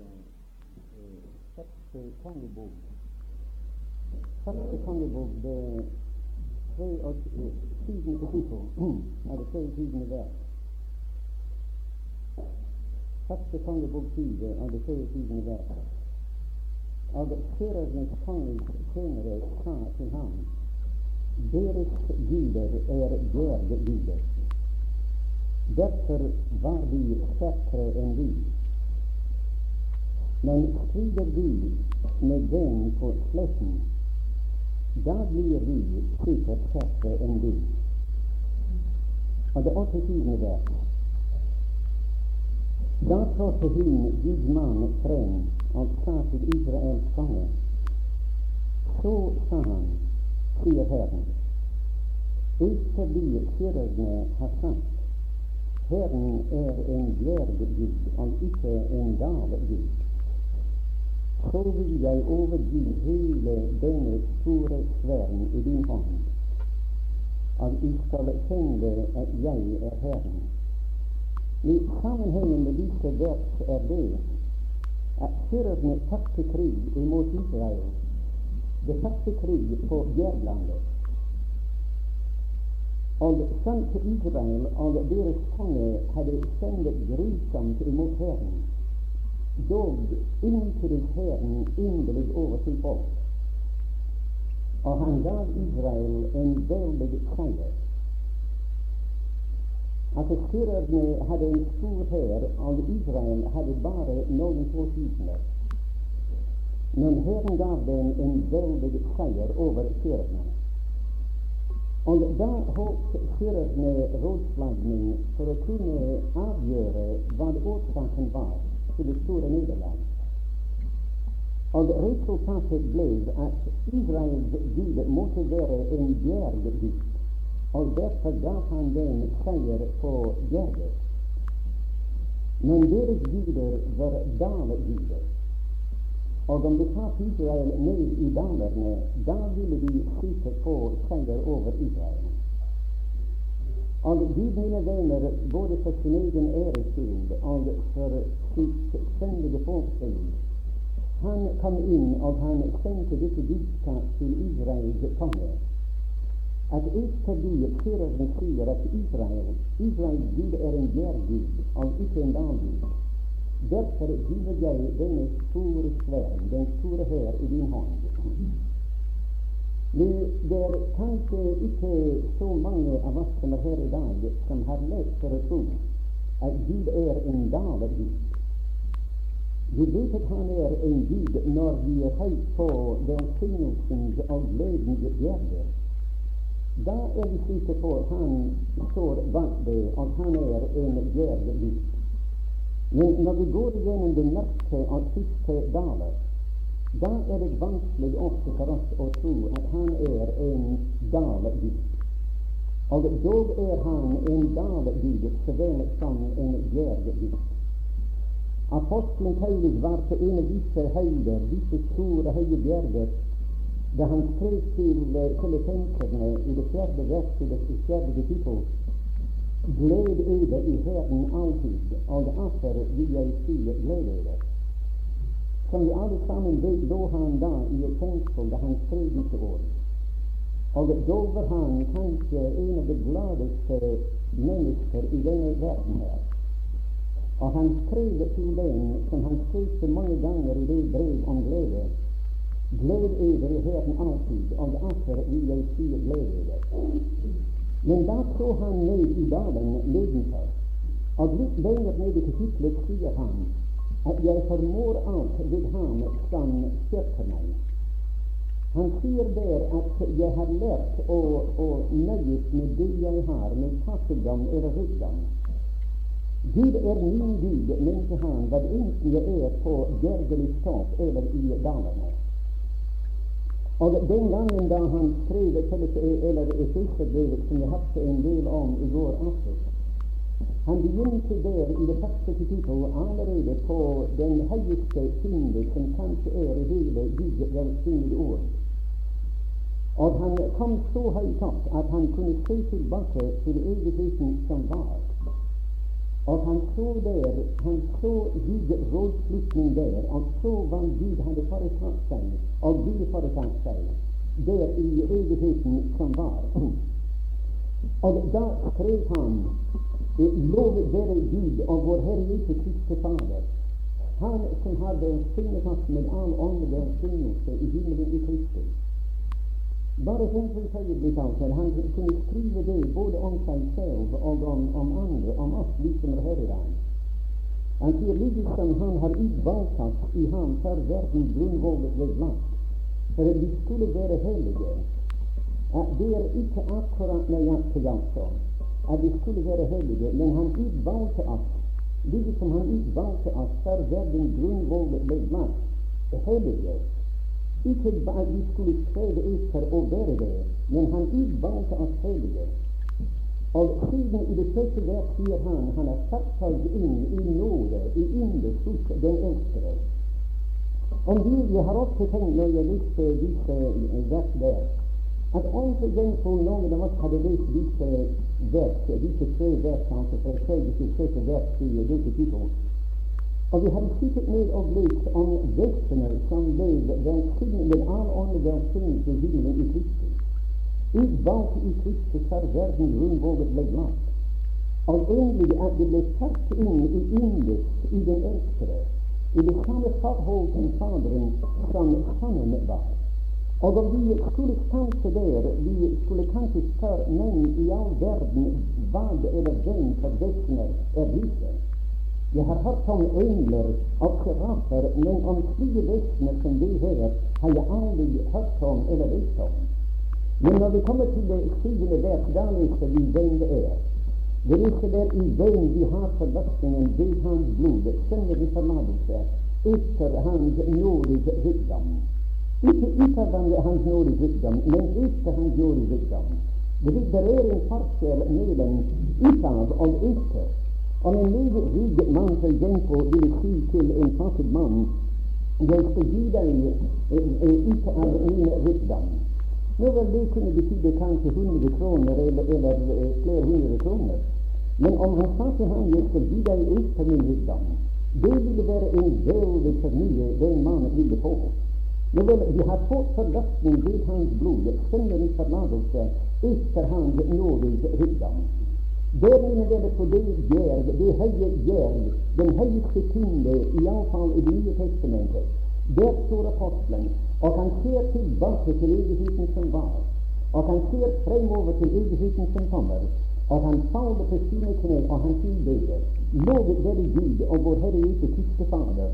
eh, første kongebok. Første kongebok, det syvende kapittel, er det 23. vers. Første kongebok 20 av det 23. vers. Av førernes konges tjenere sa til ham deres guder er dvergeguder. Derfor var de sterkere enn vi. Men strider vi med dem på sletten, da blir vi sikkert sterkere enn de. Og det 28. vers. Da trådte hun Guds mann frem og sa til Israels konge. Så sa han, sier Herren, ut forbi førerne har sagt, Herren er en dverggud og ikke en gavegud. Så vil jeg overgi hele denne store sfæren i din hånd, og I skal kjenne at jeg er Herren. I sammenhengen med disse vers er det at førerne tapte krig imot Israel. Det tapte krig på Jærlandet. Og sant Israel og deres konge hadde sendt grusomt imot Herren, dog inntil Herren inderlig over til oss. Og han gav Israel en veldig seier. Altså Syrerne hadde en stor hær, og Israel hadde bare noen få tusener. Men Herren gav dem en veldig seier over syrerne. Og da holdt syrerne rådslagning for å kunne avgjøre hva årsaken var til det store nederlag. Og resultatet ble at Israels gud måtte være en bjerggud, og derfor ga han den seier på gjerdet. Men deres guder var dalguder. Og om de tar Israel ned i dalene, da ville de sikkert få seier over Israel. Og Gud, mine venner, både for sin egen æres skyld og for sitt sønnelige folks han kom inn og han sendte dette budskap til Israels konge. At ut forbi føreren sier at Israel, Israels Gud er en bjerggud og ikke en dalgud. Derfor giver jeg denne store sfæren, den store hær, i din hånd. Det er kanskje ikke så mange av oss som er her i dag, som har lett for å tro at Gud er en dalergud. Vi vet at Han er en Gud når vi er høyt på velsignelsens og gledens bjerger. Da er vi sikre på at Han står bak det, og Han er en bjerggud. Men når vi går gjennom det mørke og siste daler, da er det vanskelig også for oss å tro at han er en dalegud. Og dog er han en dalegud så vel som en bjerggud. Apostelen Paulus var på en av disse høyder, disse store, høye bjerger, da han skrev til filippenserne i det fjerde vers i det fjerde kapittel Gled eder i Herren alltid, og atter vil jeg si gled eder. Som vi alle sammen vet, lå han da i et fengsel da han skrev disse ord. Og da var han kanskje en av de gladeste mennesker i denne verden her. Og han skrev til dem, som han skrev så mange ganger i det brev om glede, Gled Herren alltid, og atter vil jeg si glede eder. Men da så han ned i dalen nedenfor, og litt lenger ned i kapitlet sier han at jeg formår alt ved ham som støtter meg. Han sier der at jeg har lært å, å nøyes med det jeg har, med fattigdom eller rikdom. Gud er min Gud, mente han, hva enten jeg er på Gergelig stat eller i Dalarna. Og den gangen da han skrev eller Efeserbrevet, som jeg hadde en del om i går avsnitt, han begynte der i det første kapittel allerede på den høyeste synde som kanskje er i hele Guds velsignede ord. Og han kom så høyt opp at han kunne se tilbake til evigheten som var. Og han så der, han så Guds rådslutning der, og så hva Gud hadde foretatt seg, og Gud foretatt seg, der i evigheten som var. Og da skrev han Lov være Gud og vår Herre Jesus Kristi Fader, Han som har velsignet oss med all åndelig velsignelse i himmelen i Kristus. Bare tenk et øyeblikk altså, han kunne skrive det både om seg selv og om, om andre, om oss, vi som er her i dag. Han sier liksom han har utvalgt oss i ham før verdens grunnvoll ble lagt, for at vi skulle være hellige. At det er ikke akkurat nøyaktig, altså, at vi skulle være hellige, men han utvalgte oss, liksom han utvalgte oss før verdens grunnvoll ble lagt, hellige. Ikke bare vi skulle streve for å være det, men han utvalgte oss hellige. Og siden i det første vers sier han han har satt inn i nåde, i inderst hos den eldste. Om du, Jeg har også tenkt når jeg leste disse vers der, at om for som noen av oss hadde lest disse vers, disse tre vers, altså fra tredje til sjette vers i dette kapittel, og vi har sittet ned og lest om vesener som velsignet med all åndelig velsignelse himmelen i Kristus. Utvalgt i Kristus har verden grunnvåget ble lagt. Og endelig at det ble satt inn i inderst i den elskede, i det samme forhold til Faderen som Sønnen var. Og om vi skulle stanse der, vi skulle kanskje spørre men i all verden hva eller hvem for vesener er disse? Jeg har hørt om engler og serafer, men om slike vesener som det her har jeg aldri hørt om eller visst om. Men når vi kommer til det syvende vers, da viser vi hvem det er. Det viser der i hvem vi har forløsningen ved hans blod, vi forlatelse etter hans nådige rikdom. Ikke utover hans nådige rikdom, men etter hans nådige rikdom. Det er en forskjell mellom utad og etter. Om en rik mann eksempel ville si til en fattig mann jeg skal gi deg ut av min rikdom. Nå vel, det kunne betyde kanskje 100 kroner eller, eller flere hundre kroner. Men om han sa til ham jeg skal gi deg av min rikdom, det ville være en veldig for mye den mannen ville få. Nå vel, vi har fått forløsning ved hans blod, synderens forlatelse, etter hans nådige rikdom. Der mine venner på det gjerg, det høye gjerg, den høyeste tyngde, iallfall i Det nye testamentet. Der står apostelen, og han ser tilbake til evigheten som var, og han ser fremover til evigheten som kommer, og han faller på sine kne, og han tilber. Lovet være Gud og vår Herre Jesu Kristi Fader.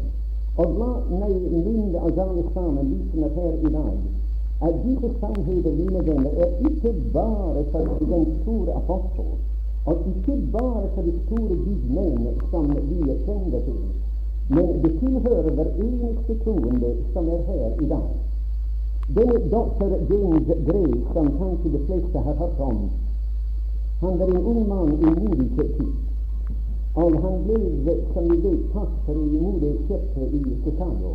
Og la meg minne oss alle sammen, lysende er her i dag, at disse sannheter, mine venner, er ikke bare for den store apostel, og ikke bare for de store gudmenn som vi kjenner til, men det tilhører hver eneste troende som er her i dag. Denne doktor James Gray, som kanskje de fleste har hørt om, han var en ung mann i modig tid. Og han ble, som vi vet, pastor i modig kirke i Chicago.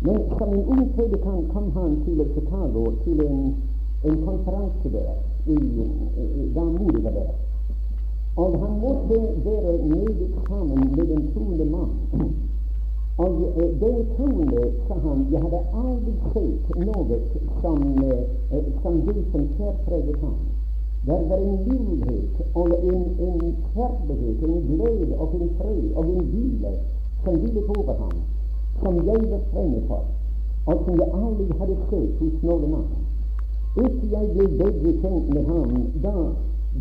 Men som en ung predikant kom han til Chicago, til en, en konferanse der, i, da modig var der. Og han måtte være meget sammen med en troende mann. Og eh, den troende, sa han, jeg hadde aldri sett noe som, eh, som det som særpreget ham. Det var en mildhet og en, en kjærlighet, en glede og en fred og en hvile som hvilet over ham, som jeg var fremmed for, og som jeg aldri hadde sett hos noen annen. Etter jeg ble bedre kjent med ham, da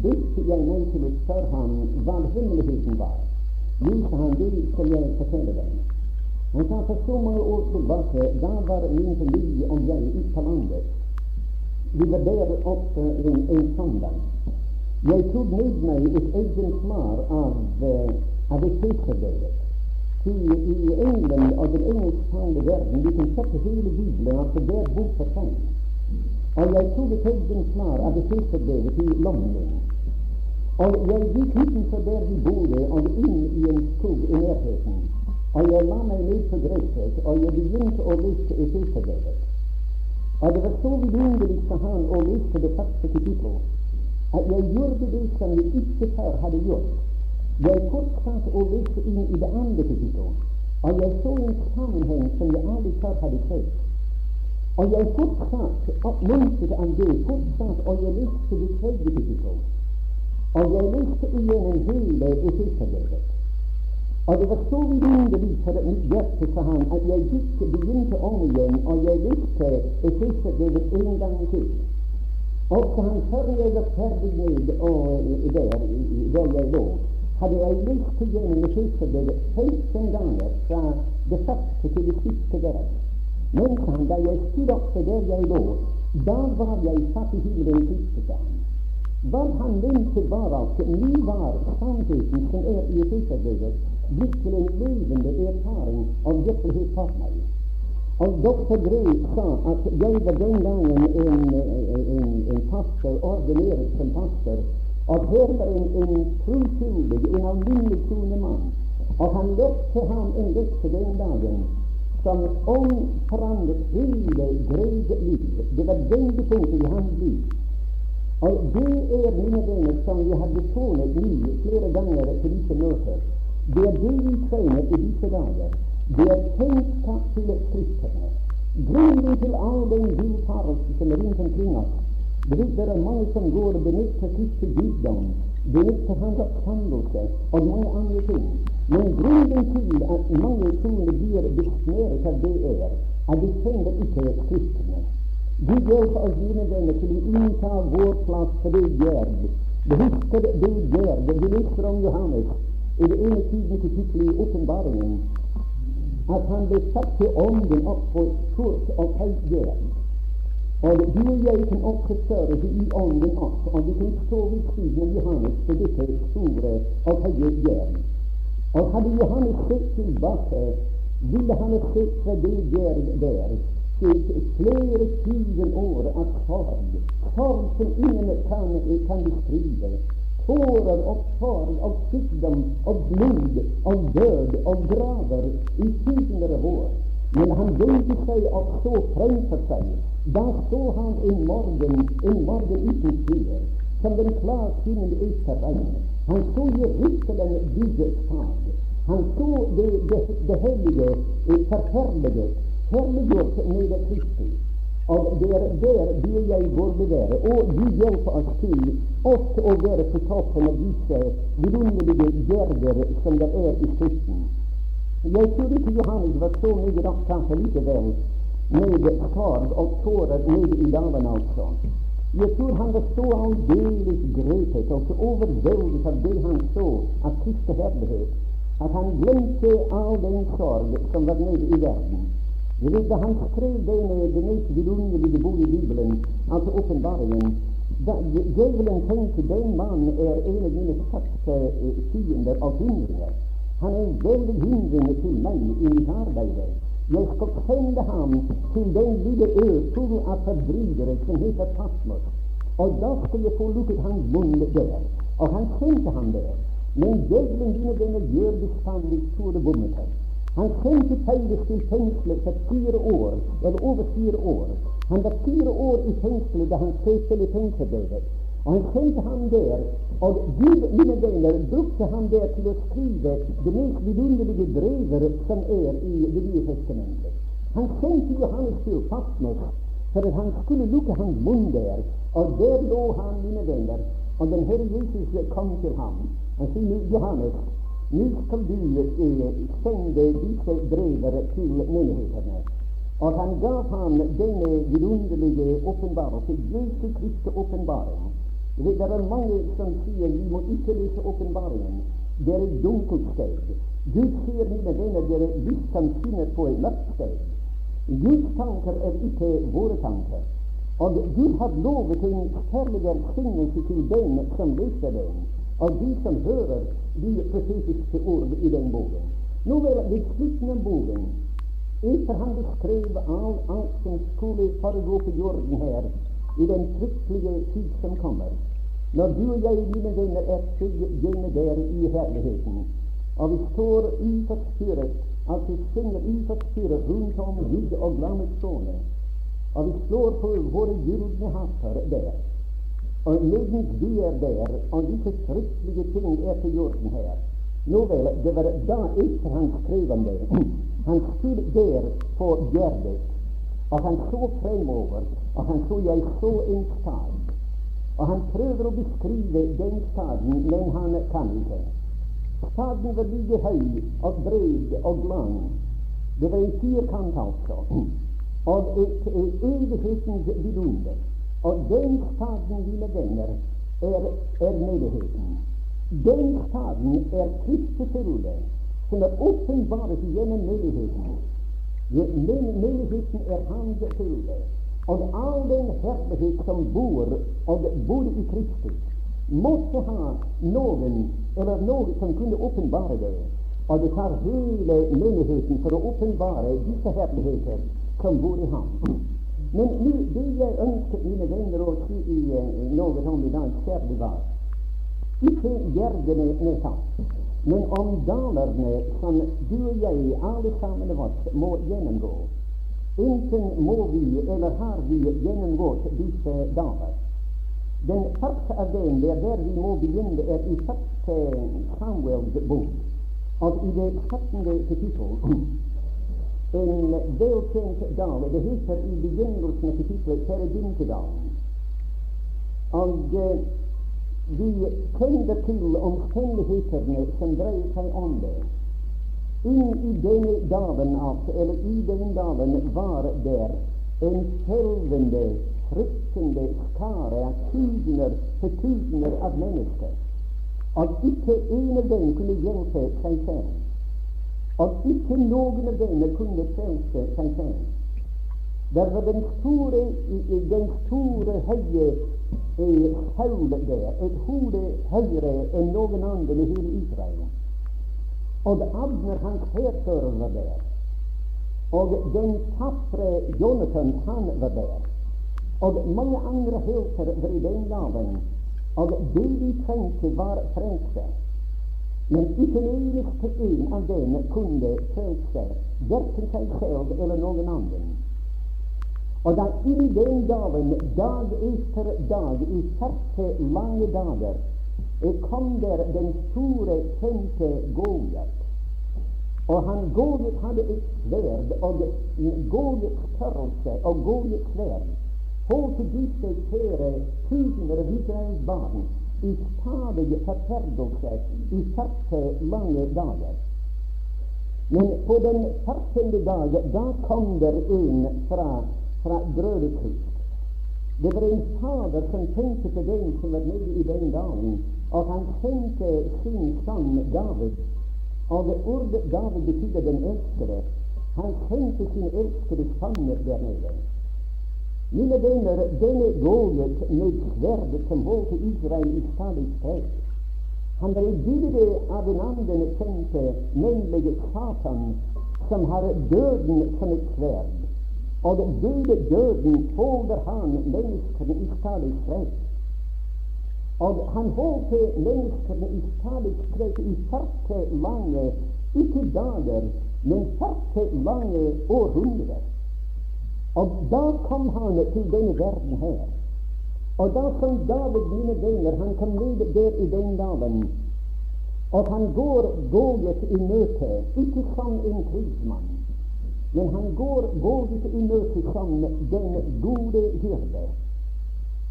begynte jeg meg til å spørre ham hva hemmeligheten var. Jo, sa han, det skal jeg fortelle deg. Han sa for så mange år tilbake, da var min familie og jeg ute på landet. Vi var der oppe en, en søndag. Jeg tok med meg et eksemplar av, uh, av Efeserbrevet. I England og den engelsktalende verden vi kan sette hele Bibelen, altså hver bok for seg. Og jeg tok et eksemplar av Efeserbrevet i London. Og jeg gikk utenfor der vi bodde, og inn i en skog i nærheten. Og jeg la meg ned på gresset, og jeg begynte å lese Efeserbrevet. Og det var så vidunderlig for han å lese det første kapittel, at jeg gjorde det som jeg ikke før hadde gjort. Jeg fortsatte å lese inn i det andre kapittelet, og jeg så en sammenheng som jeg aldri før hadde sett. Og jeg fortsatte oppmuntret av det, fortsatt, og jeg leste det tredje kapittel. Og jeg leste igjennom hele Efeserbrevet. Og det var så vidunderlig for mitt hjerte, sa han, at jeg gikk, begynte om igjen, og jeg leste Efeserbrevet en gang til. Og så han før jeg var ferdig med og der, der jeg lå, hadde jeg lest igjennom Efeserbrevet 15 ganger fra det første til det siste vers. Men han, da jeg stod opp der jeg lå, da var jeg satt i himmelen siste. Hva han mente var at Nå var sannheten som er i Efeserbrevet, blitt til en levende erfaring av virkelighet for meg. Og doktor Gray sa at jeg var den gangen en, en, en pastor, ordinert som pastor, og her var en, en troskyldig, en alminnelig troende mann. Og han lærte ham en lekse den dagen som omforandret hele greide liv. Det var vendepunktet i hans liv. Og det er, mine venner, som vi har betonet mye flere ganger på disse møter, det er det vi trenger i disse dager. Det er kjennskap til Kristne. Grunnen til all den villfarelse som er rundt omkring oss, det er mange som går og benytter Kristi guddom, benytter hans oppstandelse og mange andre ting. Men grunnen til at mange troende blir besnæret av det, er at de kjenner ikke kristne. Gud hjelper oss, mine venner, til å innta vår plass for det gjerd. Vi husker det gjerd. Vi leser om Johannes i det ene tiden kapittelet i Åpenbaringen at han ble satt til ånden opp på kurs og høyt jern. Og du og jeg kan også føre det i ånden opp, og vi kan stå ved siden av Johannes på dette store og høye jern. Og hadde Johannes sett tilbake, ville han ha sett fra det der, der flere tusen år av sorg, sorg som ingen kan, kan beskrive. Tårer og sorg og sykdom og blod og død og graver i tusener år. Men han bøyde seg og så fremfor seg. Da så han en morgen, en morgen uten skyer, som den klart himmel etter regn. Han så Jerusalem bygges fag. Han så det, det, det hellige forferdelige, herliggjort med Kristi. Og det er der du og jeg burde være. Og du hjelper oss til også å være på toppen av disse vidunderlige gjerder som det er i Skriften. Jeg tror ikke Johannes var så mye opptatt likevel med sorg og tårer nede i dalen, altså. Jeg tror han var så aldeles grepet og så overveldet av det han så av Kristi herlighet, at han glemte all den sorg som var nede i verden. Du vet, Da han skrev denne, det mest vidunderlige bok i Bibelen, altså åpenbaringen, Djevelen tenkte den mannen er en av mine største fiender og hindringer. Han er en veldig hindring til meg i mitt arbeid. Jeg sende ham til den lille ø full av forbrytere som heter Patmos. Og da skal jeg få lukket hans munn der. Og han sendte ham der. Men djevelen dine venner gjør bestandig store bommeter. Han sendte Paulus til fengselet for fire år, eller over fire år. Han var fire år i fengselet da han skrev Filippenserbrevet. Og han sendte ham der, og Gud, mine venner, brukte han det til å skrive det mest vidunderlige brevet som er i Det nye testamentet. Han sendte Johannes til Patmos for at han skulle lukke hans munn der. Og der lå han, mine venner, og den Herre Jesus kom til ham. Han sier, Johannes, nå skal du eh, sende disse brever til menighetene. Og han gav ham denne vidunderlige åpenbarelse, Jesu Kristi åpenbaring. Det er mange som sier vi må ikke lese åpenbaringen. Det er et dunkelt sted. Gud sier, mine venner, dere hvis han finner på et mørkt sted. Guds tanker er ikke våre tanker. Og Gud har lovet en særlig velsignelse til dem som leser den, og de som hører de profetiske ord i den boken. Nå vel, ved slutten av boken, etter han beskrev alt, alt som skulle foregå på jorden her, i den fryktelige tid som kommer. Når du og jeg, mine venner, er hjemme der i herligheten, og vi står uforstyrret, altså synger uforstyrret rundt om Gud og lammets trone, og vi slår på våre gylne hatter der, Og mens vi er der, og disse fryktelige ting er til jorden her Nå vel, det var da etter hans krevende. Han stod der på gjerdet, og han så fremover, og han så jeg så en stad. Og han prøver å beskrive den staden, men han kan ikke. Staden var like høy og bred og lang. Det var en firkant, altså. Og et evighetens vidunder. Og den staden, mine venner, er, er menigheten. Den staden er Kristusfylde, som er åpenbart gjennom menigheten. Menigheten er hans fylde. Og all den herlighet som bor og bor i Kristus, måtte ha noen eller noe som kunne åpenbare det. Og det tar hele menigheten for å åpenbare disse herligheter som bor i ham. Men nu, det jeg ønsker mine venner å si i, uh, noe om i dag, særlig var ikke gjergene med tatt, men om dalerne som du og jeg, alle sammen oss, må gjennomgå. Enten må vi, eller har vi, gjennomgått disse daler. Den første av dem, det er der vi må begynne, er i første Samuels bok, og i det 17. kapittel en velkjent dal. Det heter i begynnelsen av kapittelet eh, vi kjenner til omstendighetene som dreier seg om det. Inn i denne dagen, altså, eller i den dalen, var der en skjelvende, fryktende skare av tusener på tusener av mennesker. At ikke en av dem kunne hjelpe seg selv at ikke noen av dem kunne frelse seg selv. Der var den store, den store høye eh, Saul der, et hode høyere enn noen andre i hele Israel. Og Abner, hans hærfører, var der. Og den tapre Jonathan, han var der. Og mange andre helter var i den laven. Og det de trengte, var frelse. Men ikke en eneste en av dem kunne frelse verken seg selv eller noen annen. Og da i den dagen, dag etter dag, i 40 lange dager, kom der den store, kjente Goliat. Og han Goliat hadde et sverd, og Goliats størrelse og Goliats sverd holdt disse tusener av Israels barn i stadig forferdelse i 40 lange dager. Men på den 14. dag, da kom der en fra, fra Grødekrist. Det var en fader som tenkte på den som var nede i den dalen, og han sendte sin sønn David. Og det ordet David betydde den elskede. Han sendte sin elskede sønn der nede. Mine venner, denne Goliat med sverdet som holdt Israel i stadig fred, han var bilde av en annen kjente, nemlig Satan, som har døden som et sverd. Og døde døden holder han menneskene i stadig strek. Og han holdt menneskene i stadig strek i 40 lange, ikke dager, men 40 lange århundrer. Og da kom han til denne verden her. Og da kom David, mine venner, han kom ned der i den dalen, og han går Goliat i møte, ikke som en krigsmann, men han går Goliat i møte som den gode hyrde.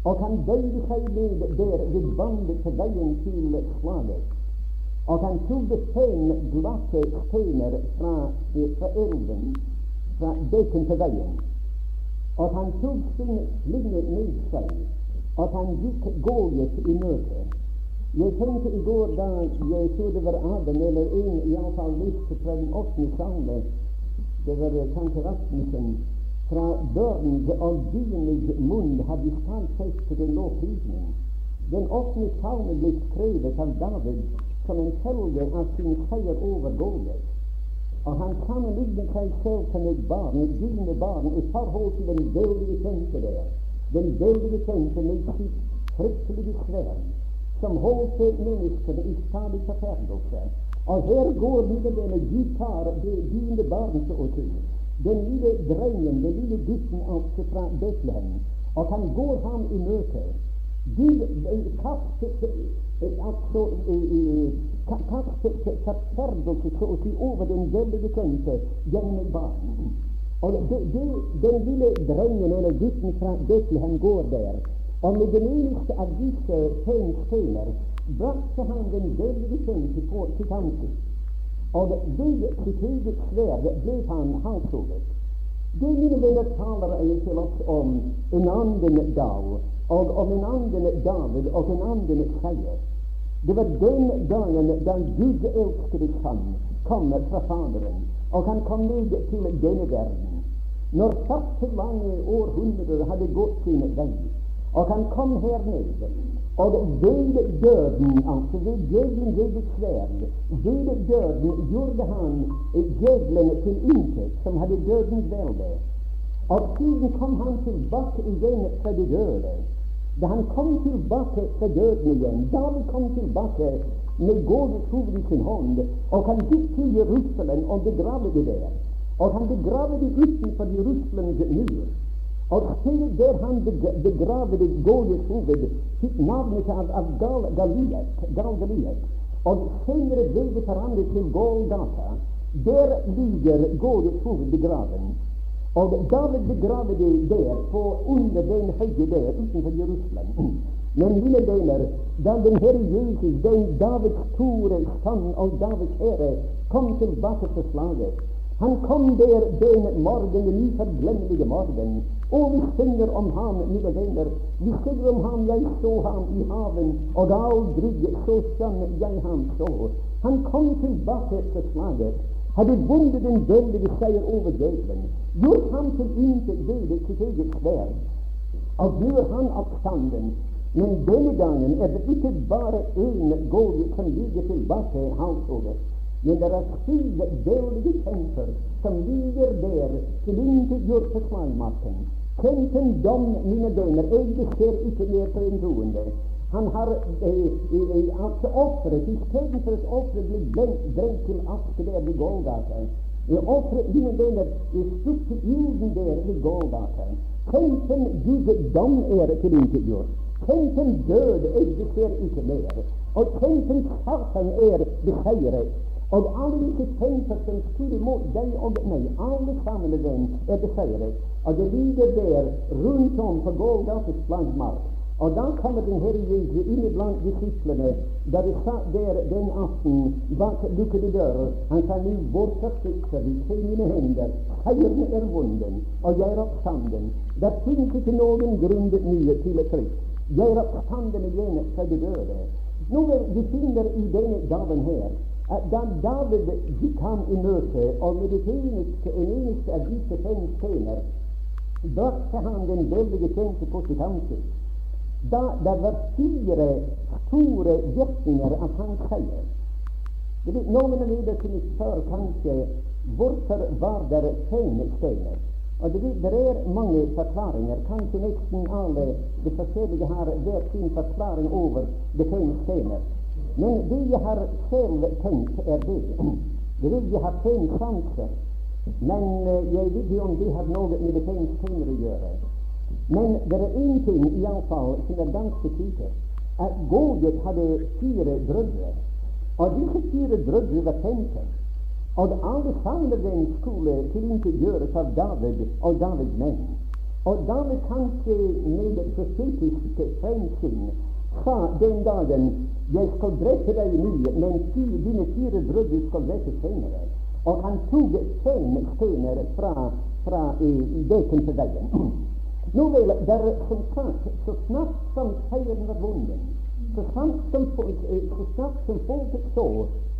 Og han bøyde seg ned der ved vannet til veien til slaget. Og han tok fem glatte steiner fra, fra elven, fra bekken til veien Og han tok sin slinge med seg, og han gikk Goliat i møte. Jeg tenkte i går da jeg så det var Adam, eller en iallfall litt fra den åttende salme, det var tante Rasmussen, fra og dyrenes munn hadde stadfestet en lovprisning. Den åttende salme ble skrevet av David som en følge av sin seier over Goliat. Og han sammenlignet seg selv som et barn, et dine barn, i forhold til den veldige kjente der. Den veldige kjente med sitt fryktelige sverd, som holdt menneskene i stadig forferdelse. Og her går lille denne gitar, det dine barn, så å si. Den lille drengen, den lille gutten altså fra Betlehem. Og han går ham i møte. Kastet altså kastet forferdelse så å si over den veldige kjente gjennom barn. Og de, de, den lille drengen eller gutten fra Betlehem går der, og med den eneste av fem tegnsteiner brakte han den veldige kjente på sitt. Og ved eget sverd ble han halshugget. Det mine venner taler jeg til oss om en annen dag, og om en annen David og en annen seier. Det var den dagen da Gud elskede Han kom fra Faderen, og han kom ned til denne verden. Når første lange århundrer hadde gått sin vei, og han kom her ned, og ved døden, altså ved djevelen ved det sverd, ved døden gjorde han djevelen til intet, som hadde dødens velde. Og siden kom han tilbake igjen fra de døde. Da han kom tilbake fra døden igjen, da han kom tilbake med Gårdets hoved i sin hånd, og han gikk til Jerusalem og begravde det der. Og han begravde det utenfor Jerusalems mur. Og se der han begravde Gårdets hoved, fikk navnet av, av Gal Galiet, Gal Galiet. Og senere ble det forandret til Golgata. Der ligger Gårdets hoved begraven. Og David begraver det der, på under den høye der utenfor Jerusalem. Men mine venner, da den Herre Jesus, den Davids store sønn og Davids herre, kom tilbake til slaget Han kom der den morgen, den uforglemmelige morgen, og vi synger om ham, mine venner. Vi synger om ham, jeg så ham i haven, og aldri så skjønn jeg ham så. Han kom tilbake til slaget hadde vunnet den veldige seier over døden, gjort ham til intet døde sitt eget sverd, og gjør han oppstanden. Men denne gangen er det ikke bare én gård som ligger tilbake halshugget, men det er sju dødelige kjemper som ligger der tilintetgjort på Tenk en dom, mine dømmer, jeg ser ikke mer på en troende. Han har eh, eh, altså offeret istedenfor at offeret blir brent til aske der ved Golgata. Offeret, mine venner, er stupt til ilden der ved Golgata. Tenken guddom er tilintetgjort. Tenken død eksisterer ikke mer. Og tenken Satan er beseiret. Og alle disse tenker som skulle mot deg og meg, alle sammen er beseiret. Og det ligger der rundt om på Golgates flaggmark. Og da kommer den Herre Jesus inn iblant disiplene, da de satt der den aften bak lukkede dører. Han sa nå, og frykter vi? ser mine hender. Seieren er vunnen, og jeg er oppstanden. Det finnes ikke noen grunn nye til et frykt. Jeg er oppstanden igjen fra de døde. Nå vi finner i denne gaven her da David gikk ham i møte, og med det eneste, en eneste av disse fem stener, brakte han den veldige kjente på sitt ansikt da det var fire store virkninger av hans seier. Noen av dere kunne spørre kanskje hvorfor var det fem scener. Og det, det er mange forklaringer. Kanskje nesten alle de forskjellige har hver sin forklaring over de fem steiner. Men det jeg har selv tenkt, er det. Det vil jeg ha fem sanser. Men eh, jeg vet ikke om det har noe med det fem steiner å gjøre. Men det er én ting iallfall som er ganske sikkert, at Godet hadde fire brødre. Og disse fire brødre var femten. Og alle sammen den skulle tilintetgjøres av David og Davids menn. Og David kanskje med et profetisk fremsyn sa den dagen jeg skal drepe deg mye, men dine fire brødre skal drepe senere. Og han tok fem stener fra, fra deken til veien. Nå vel, der, som sagt, så snart som seieren var vunnet, så snart som, eh, så snart som folket så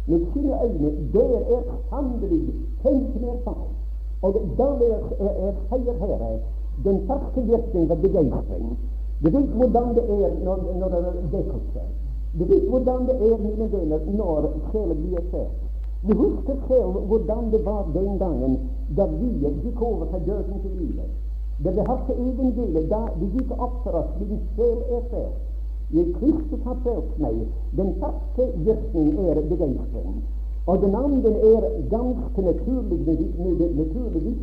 med sine øyne der er sannelig kjempen er fall. Og da er, er, seier her. den første virkning var begeistring. Du vet hvordan det er når, når det er vekkelse. Du vet hvordan det er, mine venner, når sjelen blir sett. Du husker selv hvordan det var den gangen da vi gikk over fra døden til livet. Det vi har til evangeliet, da vi gikk opp for oss, din sjel er frelst. Jeg Kristus har frelst meg. Den første virkning er begeistring. Og den andre er ganske naturlig, naturligvis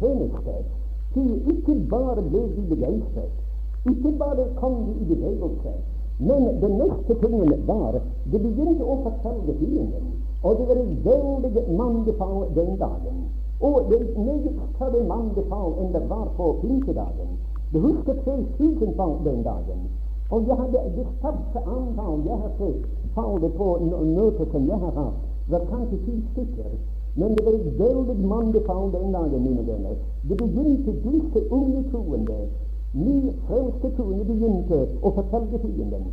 tjeneste. Til ikke bare ble vi begeistret, Ikke bare kom vi i bevegelse, men den neste tingen var det begynte å fortelle fienden. Og det var et veldig mannefall den dagen. Og det er meget større mannefall enn det var på pinsedagen. Du husker 3000 fall den dagen. Og jeg hadde det største antall jeg har sett falle på møter som jeg har hatt, var kanskje ti stykker. Men det var et veldig mannefall den dagen, mine venner. Det begynte disse unge troende Ny fremste kone begynte å forfølge fienden.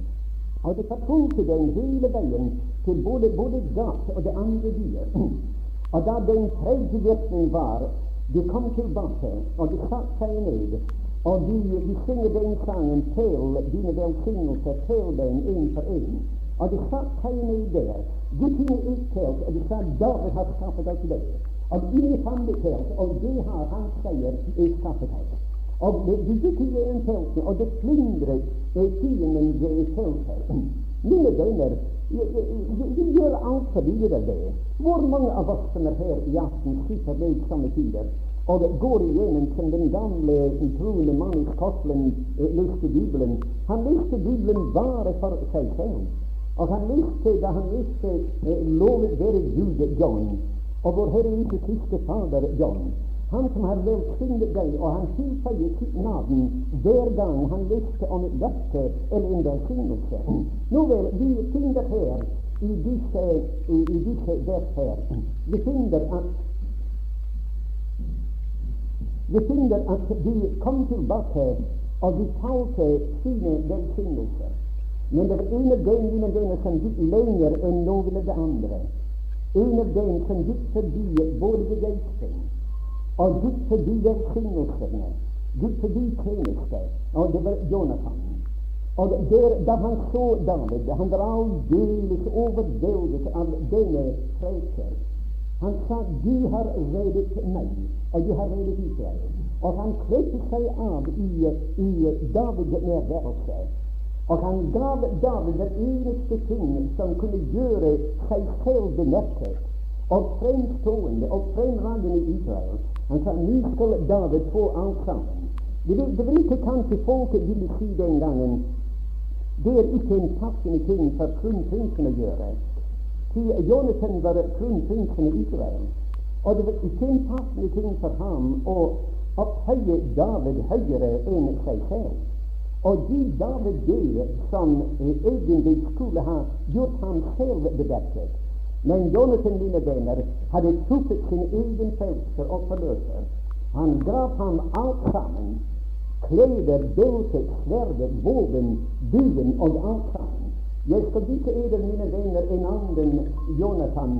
Og det forfulgte den hele veien til både, både Gat og det andre byer. Og da den tredje virkning var de kom tilbake, og de satte seg ned, og de, de synger den sangen til dine velsignelser til den en for en. Og de satte seg ned der. De kunne uttelt, og de sa David har skaffet oss det. Og de fant uttelt, og det har han sier, er skaffet oss. Og det en teltet, og det plyndret fienden teltet. Mine venner, vi gjør alt altfor videre det. Hvor mange av oss som er her i aften, sitter ved samme tider og går igjennom som den gamle troende mann i Skottland eh, leste Bibelen. Han leste Bibelen bare for seg selv. Og han leste da han leste eh, 'Lovet være Gud John', og vår Herre Jesus Kristi Fader John. Han som har velsignet deg, og han tilføyer sitt navn hver gang han leste om et løfte eller en velsignelse. Nå vel, vi finner her i disse, i, i disse her Vi finner at vi finner at de kom tilbake, og de talte sine velsignelser. Men det er en av dem, mine venner, som gikk lenger enn noen av de andre. En av dem som gikk forbi både begeistring og gikk forbi velsignelsene, gikk forbi tjenester, og det var Jonathan. Og der, da han så David, han var aldeles overveldet av denne preker. Han sa 'Du har reddet meg, og du har reddet Israel'. Og han kledde seg av i, i Davids nærværelse. Og han gav David hver eneste ting som kunne gjøre seg selv bemerket og fremstående og fremragende i Israel. Han sa nå skal David få sammen. Det, det var ikke kanskje folket ville si den gangen det er ikke en passende ting for kronprinsen å gjøre. Til Jonathan var kronprinsen i Israel. Og det var ikke en passende ting for ham å opphøye David høyere enn seg selv. Og gi David det som egentlig skulle ha gjort ham selv bedekket. Men Jonathan, mine venner, hadde truffet sin egen frelser og forløser. Han gav ham alt sammen. Kleder, beltet, sverdet, våpen, buen og alt sammen. Jeg skal vise eder, mine venner, en annen Jonathan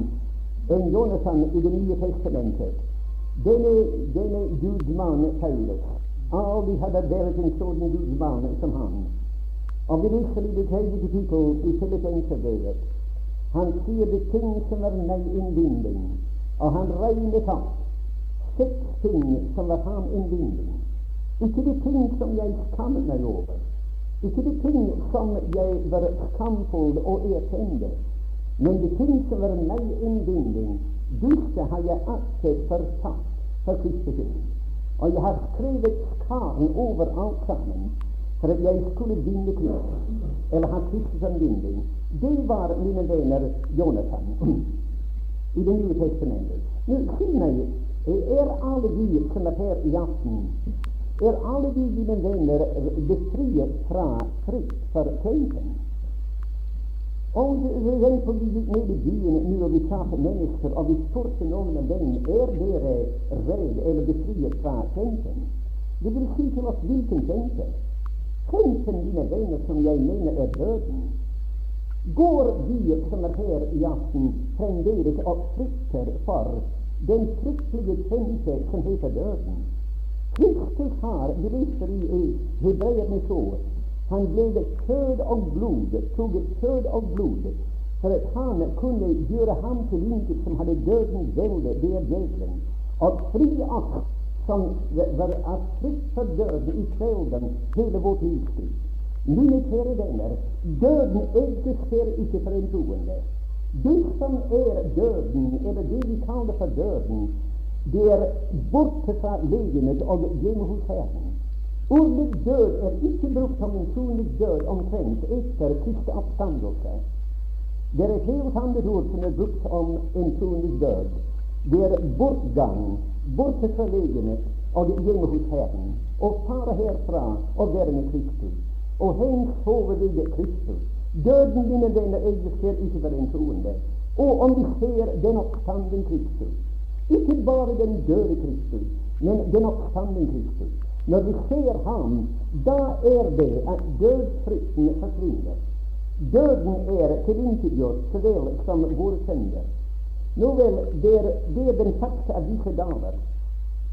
en Jonathan i Det nye testamentet. Denne, denne gudsmannen Paulus aldri hadde vært en sånn gudsmann som han. Og vi leser i det tredje kapittel i Filippenserbrevet han sier de ting som er meg innbinding, og han regnet opp seks ting som var ham innbinding. Ikke de ting som jeg skammet meg over, ikke de ting som jeg var skamfull og erkjente, men de ting som var meg innbinding, disse har jeg alltid fortalt for Kristi skyld. Og jeg har skrevet skaren over alt sammen for at jeg skulle vinne Kristus, eller ha Kristus som vinning. Det var, mine venner, Jonathan i Det nye testamentet. Nå, si meg, er alle vi som er her i aften, er alle vi, mine venner, befriet fra frykt for tenken? Og for vi gikk ned i byen nå og vi traff mennesker, og vi spurte noen av dem er dere redde eller befriet fra tenken. Det vil si til oss hvilken tenke. Tenken, mine venner, som jeg mener er døden. Går vi som er her i aften, fremdeles og frykter for den fryktelige tenke som heter døden? Kristus har, vi leser i Hebreerne så, han ble kjød og blod, tok kjød og blod, for at han kunne gjøre ham til intet som hadde døden velde, det er djevelen, og fri oss som var frykt for døden i kvelden hele vårt livstid. Mine kjære venner, døden eksisterer ikke for en troende. Det som er døden, eller det vi kaller for døden, det er borte fra legemet og hjemme hos Herren. Ordet død er ikke brukt som en trolig død omtrent etter siste oppstandelse. Det er et helt annet ord som er brukt om en trolig død. Det er bortgang, borte fra legemet og hjemme hos Herren, og fare herfra og være med Kristus. Og hen sove ved Kristus. Døden, mine venner, jeg ser ikke for en troende. Og om vi ser den oppstanden Kristus, ikke bare den døde Kristus, men den oppstanden Kristus. Når vi ser ham, da er det at dødsfrykten forsvinner. Døden er tilintetgjort så vel som våre synder. Nå vel, det er, det den fakta av disse dager.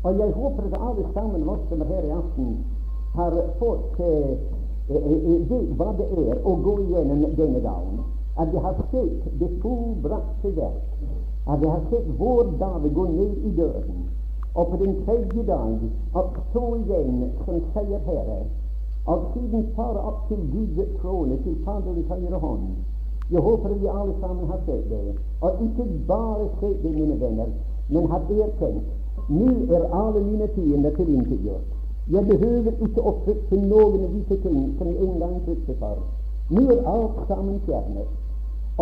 Og jeg håper at alle sammen oss som er her i aften, har fått eh, vet hva det er å gå igjennom denne dagen. At vi har sett det fullbrakte verk. At vi har sett vår dag gå ned i døden og på den tredje dag oppstå igjen som seierherre, og siden fare opp til Guds trone, til Faderens høyre hånd. Jeg håper vi alle sammen har sett det, og ikke bare sett det, mine venner, men har erkjent nå er alle mine fiender tilintetgjort. Jeg behøver ikke å frykte noen av disse ting som jeg en gang fryktet for. Nå er alt sammen fjernet.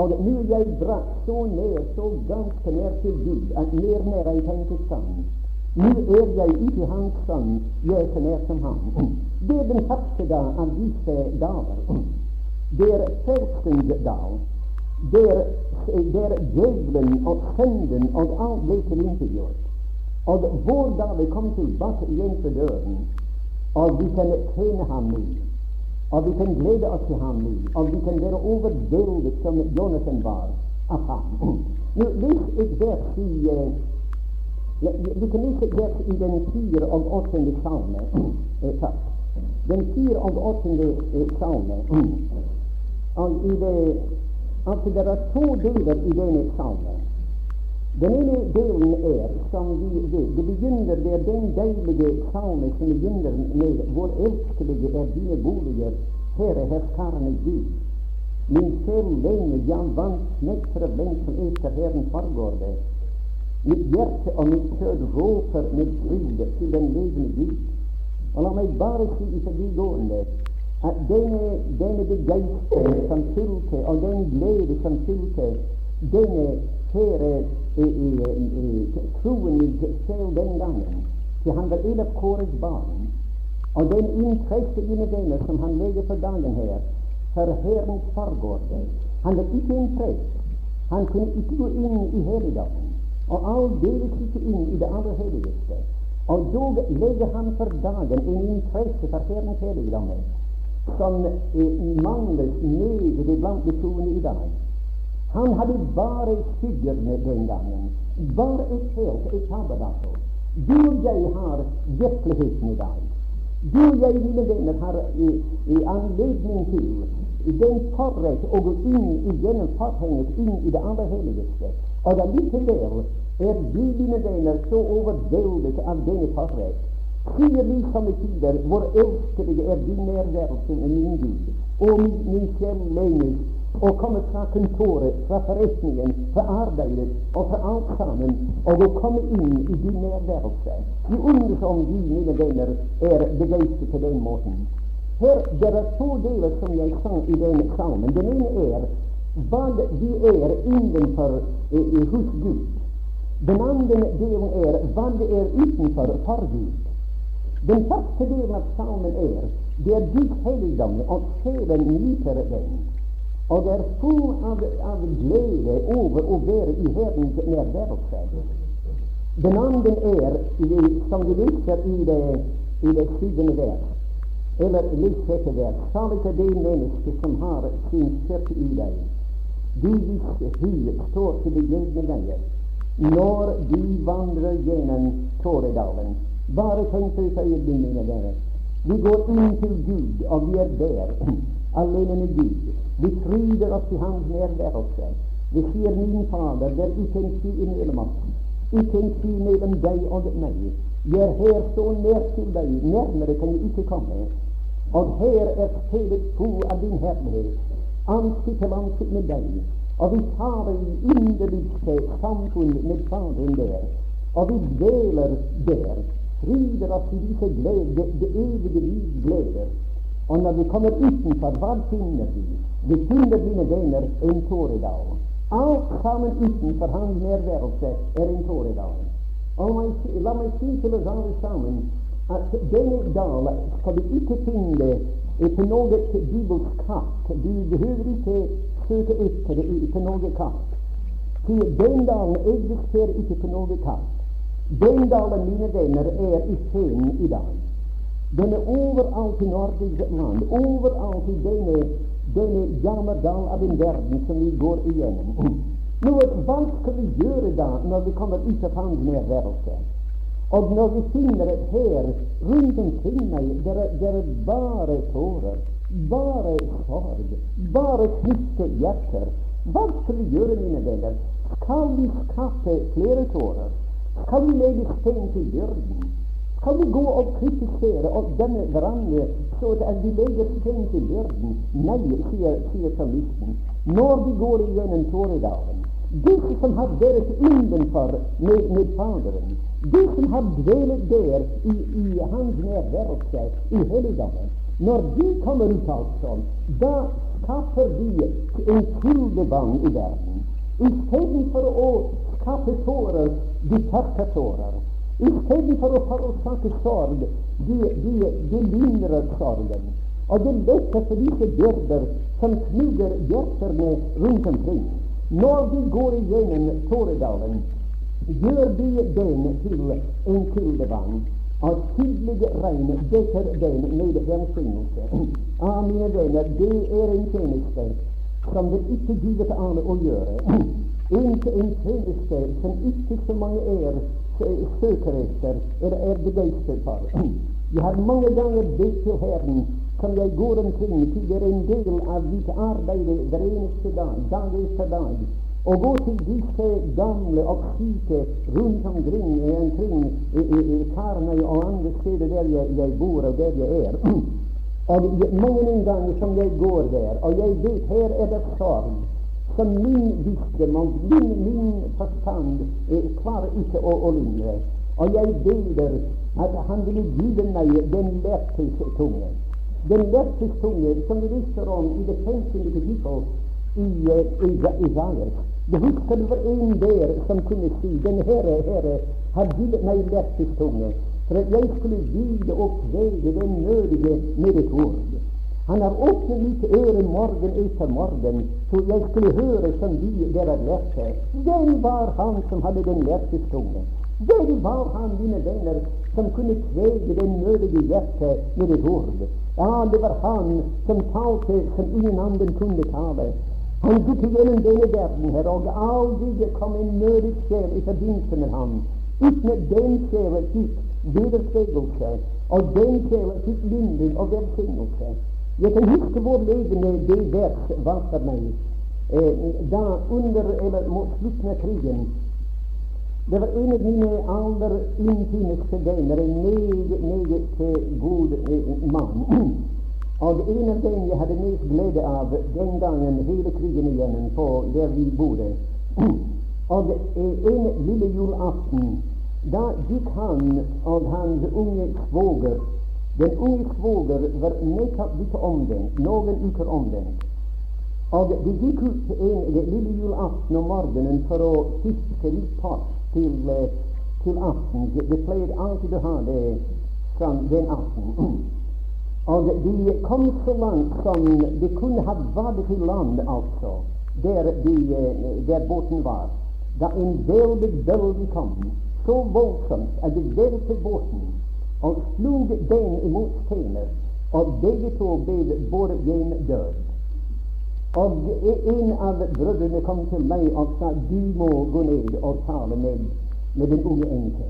Og nå er jeg brakt så nær, så ganske nær til Gud, at mer nær jeg tenker sammen. Nå er jeg ikke hans sønn, jeg er så nær som ham. Det er den første dag av disse dager. Det er frelsens dag. der er djevelen og synden og alt ble tilintetgjort. Og vår dag vi kom tilbake igjen til døren, og vi kan tjene ham nå. Og vi kan glede oss til ham nå, og vi kan være overveldet som Jonathan var av ham. Nå, Les et vers i vi kan lese vers i den fire og åttende salme Den fire og åttende eh, salme. Det, altså det er to deler i denne salmen. Den ene delen er, som vi vet, det begynner det er den deilige salmen som begynner med Hvor elskelige er dine boliger, Herre herskarene Gud. Min sjel lenge, ja, vant smekk den lengsel etter Herren forgår det. Mitt hjerte og mitt kjød råper med fryd til den levende Gud. Og la meg bare si i forbigående at denne, denne begeistring som fylte, og den glede som fylte denne kjære troen selv den gangen, til han var en av Kåres barn, og den interesse mine venner som han legger for dagen her, for Herrens fargårde Han var ikke en prest. Han kunne ikke gå inn i helligdommen. Og aldeles ikke inn i det aller helligste. Og dog legger han for dagen en interesse for Herrens helligdomme som manglet meget blant de troende i dag. Han hadde bare skyggene den gangen. Bare et helt, et tabernakel. Du og jeg har virkeligheten i dag. Du og jeg, mine venner, har i, anledning til den forrett å gå inn i denne forhenget inn i det aller helligste. Og allikevel er vi, mine venner, så overveldet av denne forrett. Sier vi somme tider hvor elskelige er din nærværelse, min Gud, og min, min sjel lenger, å komme fra kontoret, fra forretningen, fra arbeidet og fra alt sammen, og å komme inn i din nærværelse. Vi undres om vi, mine venner, er begeistret på den måten. Her det er to deler som jeg sang i den salmen. Den ene er hva vi er innenfor eh, hos Gud. Den andre delen er hva vi er utenfor for Gud. Den første delen av salmen er det er ditt helligdom, og sjelen nyter den. Og er full av, av glede over å være i Herrens nærværelse. Den andre er, som vi leser i det, i det syvende vers, eller les sjette vers, salig er det menneske som har sin styrke i deg. Du hvis hu står til det gjeldende veier når de vandrer gjennom Tåredalen. Bare tenk deg et øyeblikk, mine venner. Vi går inn til Gud, og vi er der, alene med Gud. Vi fryder oss i Hans nærværelse. Vi sier, min Fader, det er ikke en tid imellom oss, ikke en tid mellom deg og meg. Jeg er her så nær til deg, nærmere kan jeg ikke komme. Og her er stedet to av din herlighet, ansikt til ansikt med deg. Og vi tar i inderligste samfunn med Faderen der. Og vi deler der. Fryder oss i disse gleder, det, evige liv gleder. Og når vi kommer utenfor, hva finner vi? Vi finner, mine venner, en tåredal. Alt sammen utenfor hans nærværelse er en tåredal. La meg si til oss alle sammen at denne dal skal vi ikke finne på noe bibelsk kart. Du behøver ikke søke etter det på noe kart. Den dalen eksisterer ikke på noe kart. Den dalen, mine venner, er i scenen i dag. Den er overalt i Norges land, overalt i denne, denne jammerdal av en verden som vi går igjennom. Nå, hva skal vi gjøre da når vi kommer ut av hans nærværelse? Og når vi finner et her rundt omkring meg der, er, er bare tårer, bare sorg, bare triste hjerter, hva skal vi gjøre, mine venner? Skal vi skaffe flere tårer? Skal vi legge stein til byrden? Kan vi gå og kritisere og denne hverandre så at vi legger stein til byrden? Nei, sier, sier salmisten. Når vi går igjennom Tåredalen, disse som har vært innenfor med, med Faderen, de som har dvelet der i, i hans nærværelse i helligdommen, når de kommer ut altså, da skaffer de en kildevann i verden. Istedenfor å skaffe tårer, de tørker tårer. Istedenfor å forårsake sorg, de, de, de lindrer sorgen. Og det letter for disse byrder som knuger hjertene rundt omkring. Når de går igjennom Tåredalen, gjør de den til en kildevann. Og tydelig regn dekker den med velsignelse. Ah, mine venner, det er en tjeneste som det ikke givet an å gjøre. En, en tjeneste som ikke så mange er søker etter eller er begeistret for. Jeg har mange ganger bedt til Herren som jeg går omkring til det er en del av mitt arbeid hver eneste dag, dag etter dag. Å gå til disse gamle og syke rundt omkring, omkring i, i, i Karmøy og andre steder der jeg, jeg bor og der jeg er. Og mange ganger som jeg går der, og jeg vet her er det sorg som min visdom min, min forstand eh, klarer ikke å, å lindre. Og jeg deler at Han ville gi meg den lertes tunge. Den lertes tunge som vi visste om i det 15. kapittel i, i, i, Isaias. Det husker det var en der som kunne si Den Herre, Herre, har gitt meg lertes tunge, for at jeg skulle vide og kvele den nødige med et ord. Han har åpnet mitt øre morgen etter morgen, så jeg skulle høre som de dere lærte. Hvem var han som hadde den lærte tungen. Hvem var han, mine venner, som kunne kvege den nødige hjerte med et ord? Ja, det var han som talte som ingen annen kunne tale. Han gikk gjennom denne verden her, og aldri kom en nødig sjel i forbindelse med ham uten den sjelen fikk vederstegelse, og den sjelen fikk lindring og velsignelse. Jeg kan huske hvor levende det vers for meg da under eller mot slutten av krigen. Det var en av mine aller intimeste venner, en meget, meget god eh, mann. Og en av dem jeg hadde mest glede av den gangen hele krigen igjennom på der vi bodde. Og eh, en lille julaften, da gikk han og hans unge svoger den unge svoger var nettopp blitt omvendt, noen uker omvendt. Og de gikk ut en lille julaften om morgenen for å fiske litt pott til, eh, til aften. De pleide alltid å ha det sånn den aften. Og de kom så langt som de kunne ha vadet til land, altså, der, de, eh, der båten var. Da en veldig bølge kom, så voldsomt at det velte båten og slog den imot steiner, og begge to ble hjem død. Og en av brødrene kom til meg og sa du må gå ned og tale med, med den unge enke.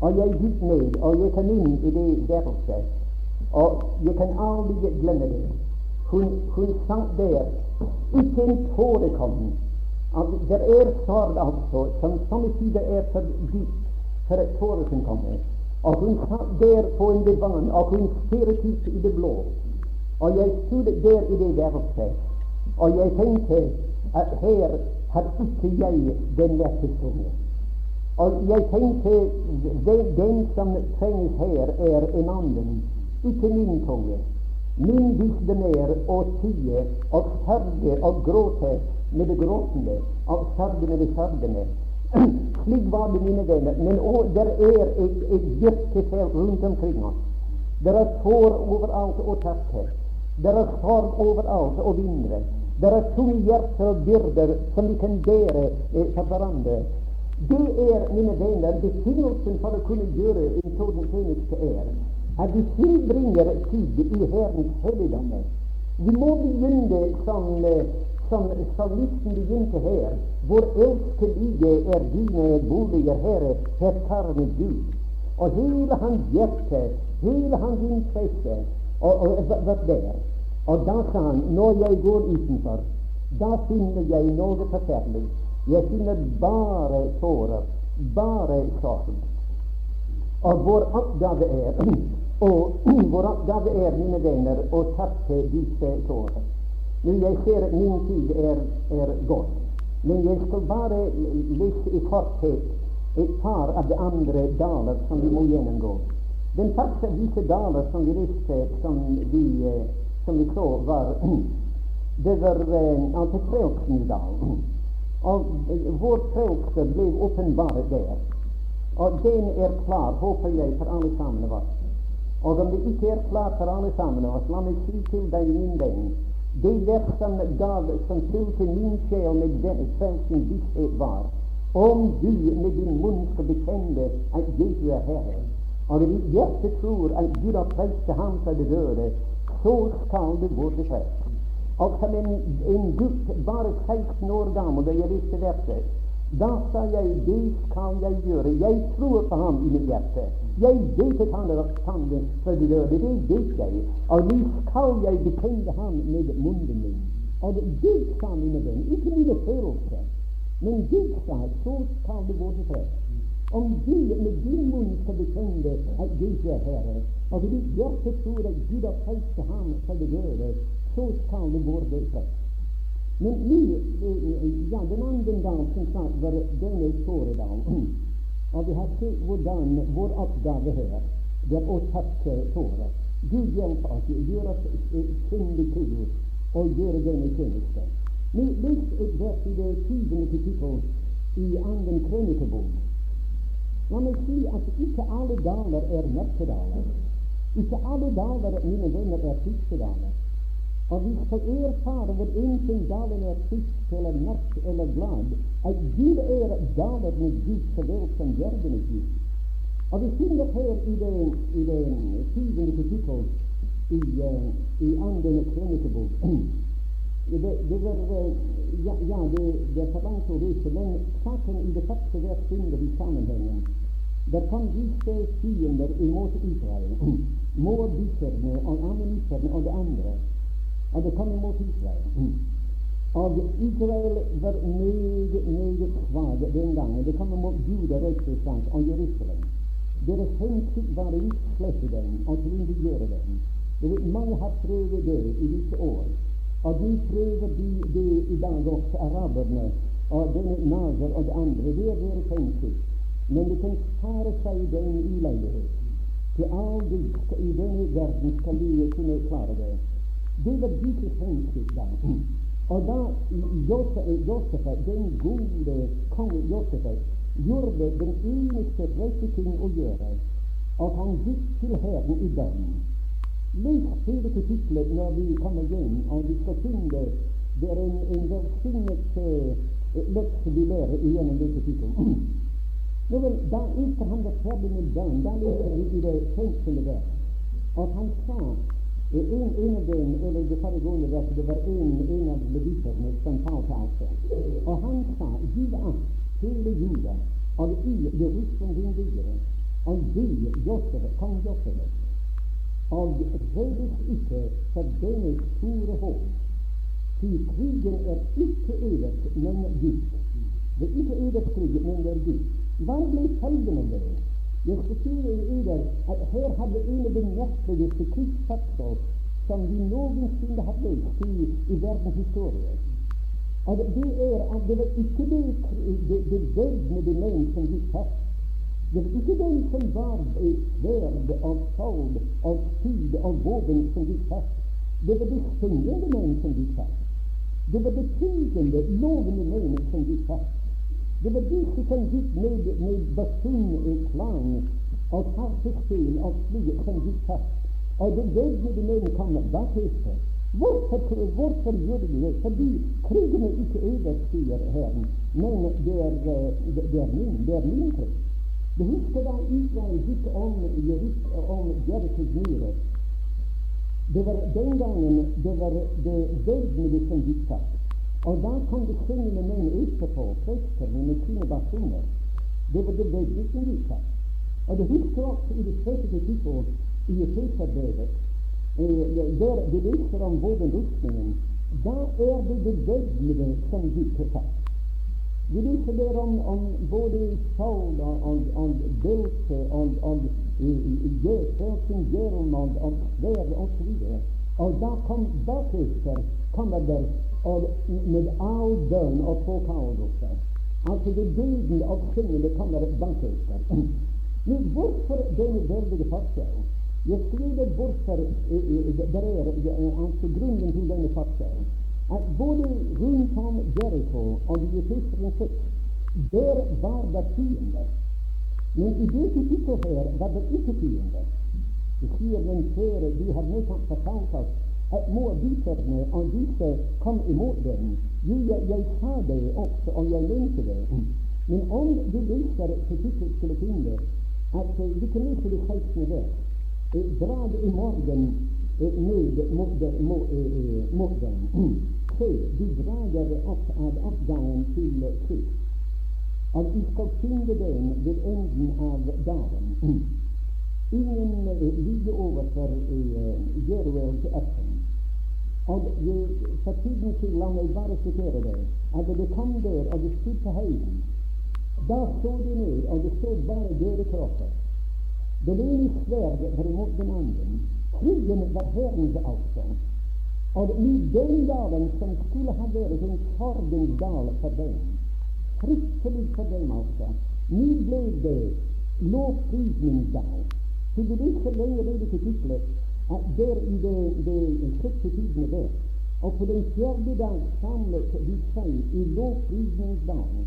Og jeg gikk ned, og jeg kom inn i det værelset, og jeg kan aldri glemme det. Hun, hun satt der, ikke en tåre kom. Det er sorg, altså, som somme tider er for dypt for et tårer som komme. Og hun satt der på en divan, og hun stirret ut i det blå. Og jeg stod der i det verftet, og jeg tenkte at her har ikke jeg den rette tunge. Og jeg tenker den som trengs her, er en annen, ikke min tunge. Min visdom er å tie og sørge og gråte med det gråtende, og sørge med det sørgende. Slik var det, mine venner. Men å, der er et, et virkefelt rundt omkring oss. Der er tår overalt og takke. Der er sorg overalt og vindre. Der er tunge hjerter og byrder som vi kan bære eh, for hverandre. Det er, mine venner, betingelsen for å kunne gjøre en sånn tjeneste er at vi tilbringer tid i Herrens helligdom. Vi må begynne som, eh, som salmisten begynte her. Hvor elskelige er dine boliger, Herre, her tar med Gud. Og hele hans hjerte, hele hans interesse, og, og, var der. Og da sa han, når jeg går utenfor, da finner jeg noe forferdelig. Jeg finner bare tårer, bare sorg. Og vår oppgave er og vår oppgave er, mine venner, å tappe disse tårer. Nå, jeg ser at min tid er, er gått, men jeg skal bare lese i korthet et par av de andre daler som vi må gjennomgå. Den første av disse daler som vi leste, som vi, eh, som vi så, var det var uh, altså Preoksens. Og uh, vår preokse ble åpenbart der. Og den er klar, håper jeg, for alle sammen av oss. Og om det ikke er klart for alle sammen av oss, la meg si til deg, min venn, det verk som gav, som fylte min sjel med den frelsens visshet, var om du med din munn skal bekjenne at Jesus er Herre, og i ditt hjerte tror at Gud har frelst ham fra det døde, så skal du gå til frelsen. Og som en, en gutt bare 16 år gammel da jeg visste verset, da sa jeg det skal jeg gjøre. Jeg tror på ham i mitt hjerte. Jeg vet at han er oppstanden fra de døde. Det vet jeg. Og nå skal jeg bekjenne ham med munnen min. Og det sa mine venner, ikke mine følelser, men Gud sa så skal det gå til fred. Om du med din munn skal bekjenne at Jesus er Herre, og ditt hjerte tror at Gud har frelst ham fra de døde, så skal det gå til fred. Men nu, ja, den andre dagen som sagt var denne Tåredalen. Og vi har sett hvordan vår oppgave her det er å takke tårer. Gud hjelpe oss, gjør oss kyndig til og gjøre denne tjenesten. Men les et vers i det tyvende kapittel i Anden krønikebok. La meg si at ikke alle daler er mørkedaler. Ikke alle daler, mine venner, er fiskedaler. Og vi skal erfare hvor enten dalen er trist eller mørk eller glad, at Gud er daler med Gud så vel som bjergene Gud. Og vi finner her i det, i det syvende kapittel i, uh, i Anden krønikebok det, det, var, uh, ja, ja, det, det er for langt å lese, men saken i det første vers finner vi sammenhengen. Der kom disse fiender imot Israel, moabiterne og ammonitterne og det andre. Og det kom imot Israel. Og Israel var meget, meget svak den gangen. Det kom imot Juda, Røykesland og Jerusalem. Deres hensikt var å utslette dem og tilintetgjøre dem. Mange har prøvd det i disse år. Og de prøver de, de i dag også, araberne og denne Nazer og det andre. Det er deres hensikt. Men de kan spare seg den uleilighet. Til aldri i denne verden skal de kunne klare det. Det var hensikt da. Og da Josefet, den gode konge Josefet, gjorde den eneste rette ting å gjøre, og han gikk til hæren i bønn. Les hele kapitlet når vi kommer hjem, og vi skal finne det er en, en velsignet lekse vi lærer gjennom det kapittelet. Nå vel, da etter han var ferdig med bønn, da leser vi i det femtende vers at han sa en, en dem, eller det foregående verset, det var en, en av leviterne som talte altså. Og han sa, giv akt, hele jorda, og i Jerusalem din byggere, og de, Josef, kong Josef, og redes ikke for denne store håp. Til krigen er ikke øvet, men Gud. Det er ikke øvet krig, men det er Gud. Hva ble følgen av det? Jeg skal at her hadde en av de merkeligste krigsfaktor som vi noensinne har løst i, i verdens historie. det er at det var ikke det, det, det væpnede menn som gikk først. Det var ikke den som var sverd av sal, av tid, av våpen som gikk først. Det var de syngende menn som gikk først. Det var betydende, lovende menn som gikk først. Det var disse som gikk med, med basunklang og harpespill og slik som gikk først. Og det væpnede menn kom bakerst. Hvorfor, hvorfor gjør de det? Fordi krigen er ikke overstyr Herren, men det er, det er min, det er min krig. Du husker da Israel gikk om, om Jerikos murer. Det var den gangen det var det væpnede som gikk først. Og da kan det med menn etterpå, prestene med sine basuner. Det var det veldig som gikk først. Og det husker også i det tredje kapittel i Efeserbrevet der det viser om våpenrustningen, da er det det væpnede som gikk fast. Vi leser der om, om både Saul og, og, og belte og, og frelsen hjelm og, og sverd osv. Og da kom baketter kommer der og med all bønn og påkallelse. Altså det bilden av syngende kommer baketter. Men hvorfor denne veldige forskjellen? Jeg skriver hvorfor det er altså grunnen til denne forskjellen. At både rundt om Jericho og i efeserne sitt, der var det fiender. Men i det kapittelet her var det ikke fiender. Det sier den kjære, de har nettopp fortalt oss at moabiterne og disse kom imot dem. Jo, jeg, jeg sa det også, og jeg mente det. Men om du leser kapittelet, skulle finne at vi kan lese det 16. vers dra det i morgen ned mot, mot den. Se, de drager opp av oppgangen til Krist. Og vi skal finne den ved enden av dagen. Ingen ligger overfor til Effen. Og for tiden til la meg bare sitere det, at det kom der, og det stod på høyden. Da så de ned, og det stod bare døde kropper. Det ene sverdet var imot den andre. Krigen var Herrens altså. Og i den dalen som skulle ha vært en sorgens dal for dem, fryktelig for dem altså, nå ble det lovprisningsdal. Til det viser lenger nede i kapitlet at der i det, det sjette tidene der, og på den fjerde dag samlet de seg i lovprisningsdalen,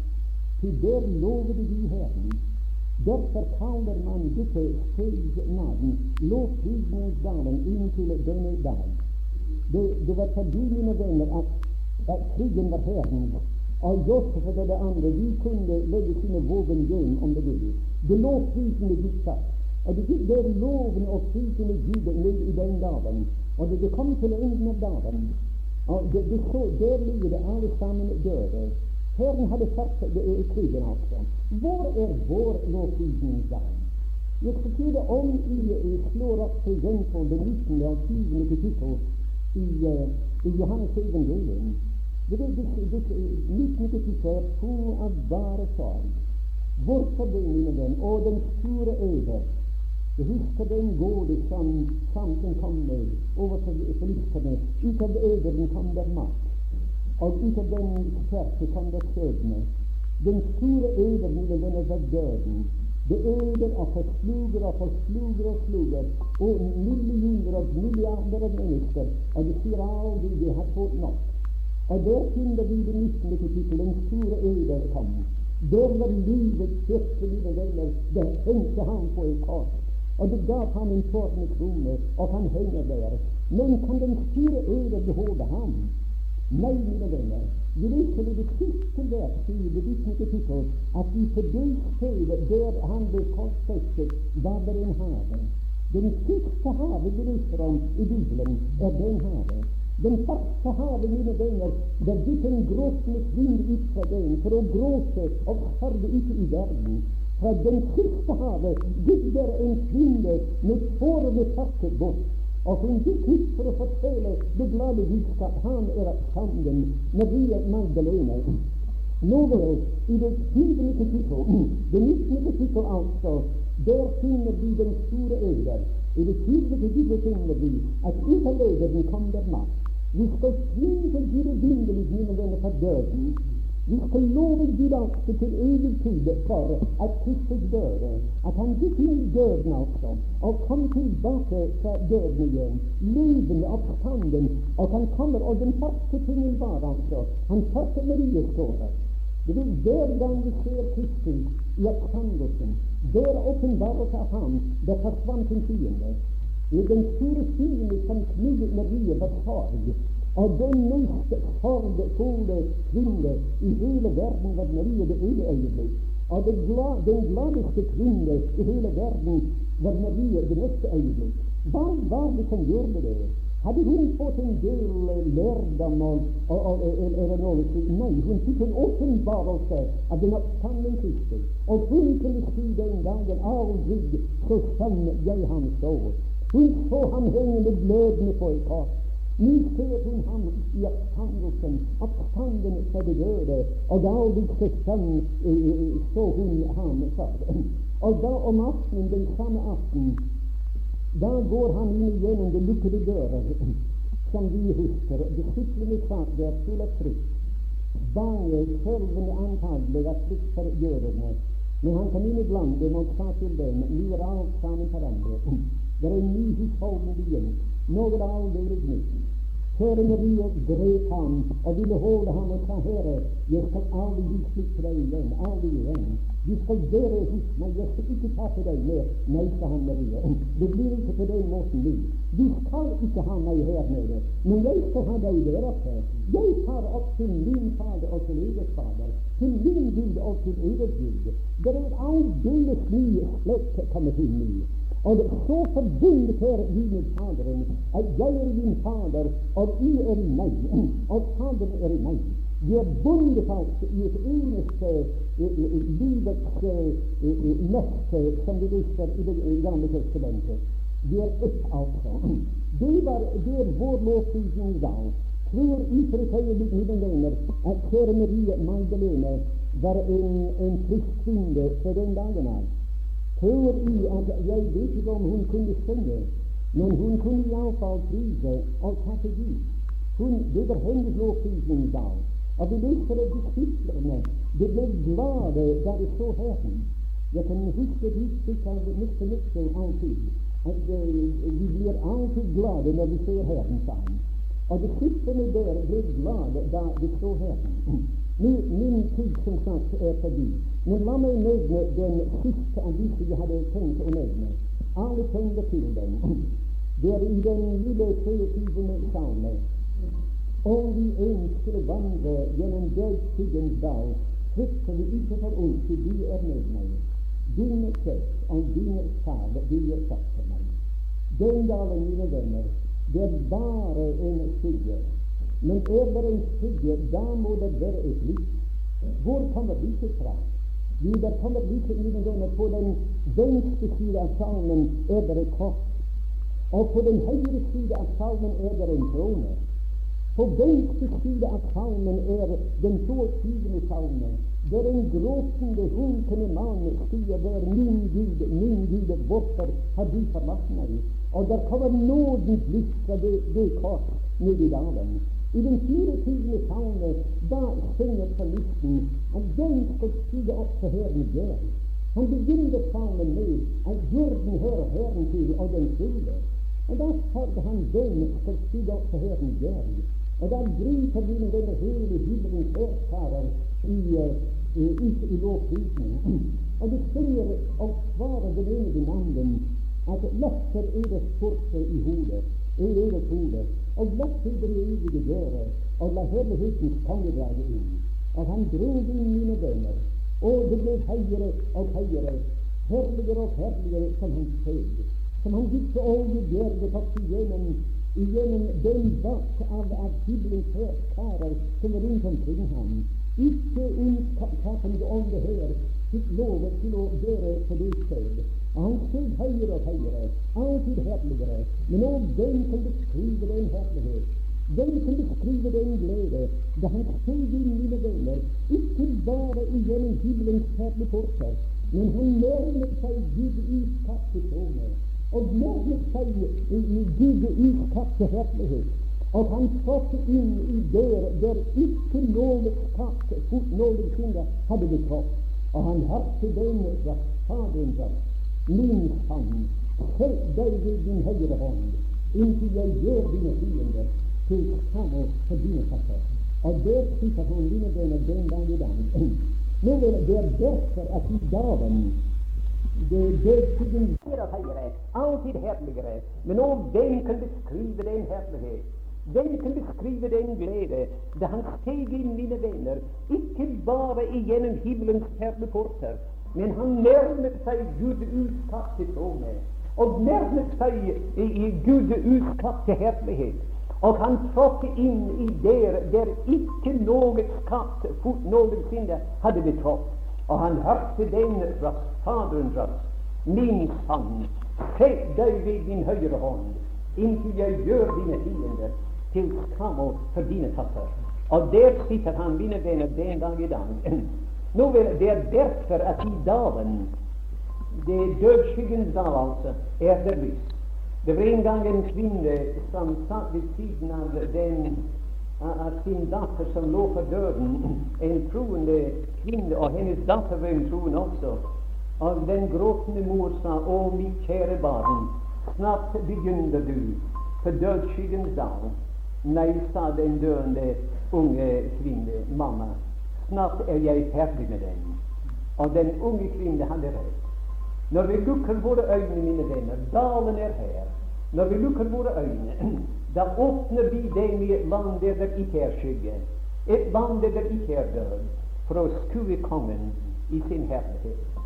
til der lovet de Herren Derfor kaller man dette stedsnavn lovprisningsdagen inntil denne dag. Det, det var fordi, mine venner, at, at krigen var herren. Og Josef og det andre de kunne legge sine våpen hjem om det ville. Det lovprisende gikk fast. Og det gikk der loven og prisende Gud ned i den dagen. Og det, det kom til enden av dagen. Og det, det så, der ligger det alle sammen døde. Herren hadde sagt det er krigen altså. Hvor er vår lovprisningsdag? Jeg skal si det om i, i slår opp til gjenfold det 19. og 20. kapittel i, uh, i Johannes evangelium. Det er det, det 19. kapittel er av bare sorg. Hvorfor det, mine venn? Og den store øde. Jeg husker den gårde som sanken kom med overfor filistene. Ut av øderen kom der mat. Og ut av den kjærte kom der skjebne. Den store øver, mine venner, var døden. Det øder og forsluger og forsluger og sluger. Og millioner og milliarder av mennesker. Og de sier aldri de har fått nok. Og der finner vi det 19. kapittel. Den store øder kom. Der var livet kjøpt, mine venner. Der hengte han på et kors. Og det gav ham en tårnekrone, og han henger der. Men kan den store øver beholde ham? Nei, mine venner, vi leser i det siste verset i 19. kapittel at vi på det stedet der han ble korsfestet, var det en hage. Den siste havet vi leser om i Bibelen, er den havet. Den første haven, mine venner, der gikk en gråtende kvinne ut fra den for å gråte og sørge ute i verden. Fra den siste havet der en kvinne med tårene tørket bort. Og hun gikk ut for å fortelle det glade budskap. Han er sammen Maria Magdalene. Nå vel, i det syvende kapittel, det nittende kapittel altså, der finner vi den store øder. I det syvende kapittel finner vi at ut av øderen kom der mat. Vi skal svinge Gud evinnelig, mine venner, for døden. Vi skal love Gud altså til evig tid for at Kristus døde, at han gikk inn i døden altså, og kom tilbake fra døden igjen, levende sanden, og han kommer, og den første tingen var altså Han første her. Det vil Hver gang vi ser Kristus i oppstandelsen, der åpenbarer seg ham, der forsvant en fiende. I den store fiende som knyttet Marie var sorg, og den mest sorgfulle kvinne i hele verden var Maria det ene øyeblikk. Og den, glad, den gladeste kvinne i hele verden var Maria det neste øyeblikk. Hva var det som gjorde det? Hadde hun fått en del lærdom eller noe? Nei, hun fikk en åpenbarelse av den oppstanden Kristus. Og hun kunne si den gangen aldri så sann jeg ham så. Hun så ham hengende glødende på et kors. Ser hun ham i oppstandelsen, oppstanden fra de døde, og aldri så sønn, så hun ham før. Og da om aftenen, den samme aften, da går han inn igjennom de lukkede dører, som vi husker. Disiplene satt der full av frykt. Bange, skjelvende antagelig av frykt for jødene. Men han kom inn iblant dem og sa til dem nå er alt sammen forandret. Det er en ny husholdning begynt. Nytt. Kjære Marie grep ham og ville holde ham og sa, Herre, jeg skal aldri gi slipp til deg igjen, aldri igjen. Du skal være hos meg, jeg skal ikke ta til deg mer. Nei, sa han Maria. Det blir ikke på den måten nå. Du skal ikke ha meg her nede, men jeg skal ha deg der oppe. Jeg tar opp til min Fader og til eget Fader, til min Gud og til eget Gud. Det er aldeles ny slekt kommet inn i. Og så forbundet her vi med Faderen at jeg er din Fader, og I er meg, og Faderen er meg. Vi er bundet fast i et eneste livets løfte, som vi visste i Det gamle testamentet. Vi er ett, altså. Det, var, det vår lovprisning i for et øyeblikk, at kjære Marie Magdalene var en, en fra den dagen av. Tror i at jeg vet ikke om hun kunne synge, men hun kunne iallfall prise og takke Gud. Hun, det var hennes lovprisning i dag. Og vi leser at disiplene de ble glade da de så Herren. Jeg kan huske et uttrykk av Mr. Nixon alltid. At uh, vi blir alltid glade når vi ser Herren, sa han. Og disiplene der ble glade da de så Herren. Min, min tid som sagt er forbi. Men la meg nevne den siste av disse jeg hadde tenkt å nevne. Alle kjenner til den. Det er i den lille 23. salme. Om vi en skulle vandre gjennom dødsskyggens dal, frykter vi ikke for ondt, til du er med meg. Din kjeft og din sal vil jeg satse meg. Den dalen, mine venner, det er bare en skygge. Men er det en skygge, da må det være et lys. Hvor kommer lyset fra? Lyset mine venner på den venstre side av salmen er det et kors. Og på den høyre side av salmen er det en krone. På venstre side av salmen er den 22. salmen, Der en gråtende, hunkende mann sier der, min Gud, min Gud, hvorfor har du forlatt meg? Og der kommer nådens lys fra det, det kors ned i dalen. I den 24. salme da synger salmisten at den skal stige opp til Herren der. Han begynner salmen med at jorden hører Herren til, og den skjuler. Og da sa han den skal stige opp til Herren der. Og da griper med venner hele himmelens hærskarer i, i, ut i lovprisningen. Og de synger og svarer den ene den at løfter deres porter i hodet, i deres hode, og løfter i evige dører, og la herlighetens konge drage inn. Og han drog inn mine bønner, og det ble høyere og høyere, herligere og herligere som han steg, som han gikk så oljeberget opp igjennom, igjennom den vakt av, av himmelens karer som var rundt omkring ham. Ikke ondskapen om det her fikk lov til å gjøre på det stedet. Steg høyere og høyere, alltid herligere. Men òg den kan beskrive den herlighet. Den kan beskrive den glede da han steg inn, mine venner, ikke bare igjennom himmelens herlige porter, men han nærmet seg Gud iskapte trone, og nærmet seg Gud iskapte herlighet. og han trådte inn i der der ikke noe skapt fingre hadde blitt trådt. Og han hørte den fra Faderen sa, min sang. Hold deg ved din høyre hånd, inntil jeg gjør dine fiender til samme for dine fatter. Og der sitter han, mine venner, den dag i dag. Nå er det derfor at i dagen det dødsskyggen blir høyere, alltid herligere. Men om hvem kan beskrive den herlighet? Hvem kan beskrive den glede da han steg inn, mine venner, ikke bare gjennom himmelens perleporter, men han nærmet seg Gud utkastet òg med. og nærmet seg i, Gud utskapte herlighet. Og han trådte inn i der der ikke noe skatt fot noensinne hadde betrådt. Og han hørte den røst, Faderen røst. Min sann, sett deg ved din høyre hånd, inntil jeg gjør dine fiender til skam for dine tatter. Og der sitter han, mine venner, den dag i dag. Nå vil Det er derfor at i dalen, det er dødsskyggens dal altså, er det lys. Det var en gang en kvinne som satt ved siden av den av sin datter som lå for døden. En troende kvinne, og hennes datter var en troende også. Og den gråtende mor sa, 'Å, mitt kjære barn, snart begynner du på dødsskyggens dal. Nei, sa den døende unge kvinne, 'Mamma, snart er jeg ferdig med den.' Og den unge kvinne hadde rett. Når vi lukker våre øyne, mine venner, dalen er her. Når vi lukker våre øyne, da åpner vi dem i et land der ikke er skygge, et land der ikke er død, for å skue Kongen i sin herlighet.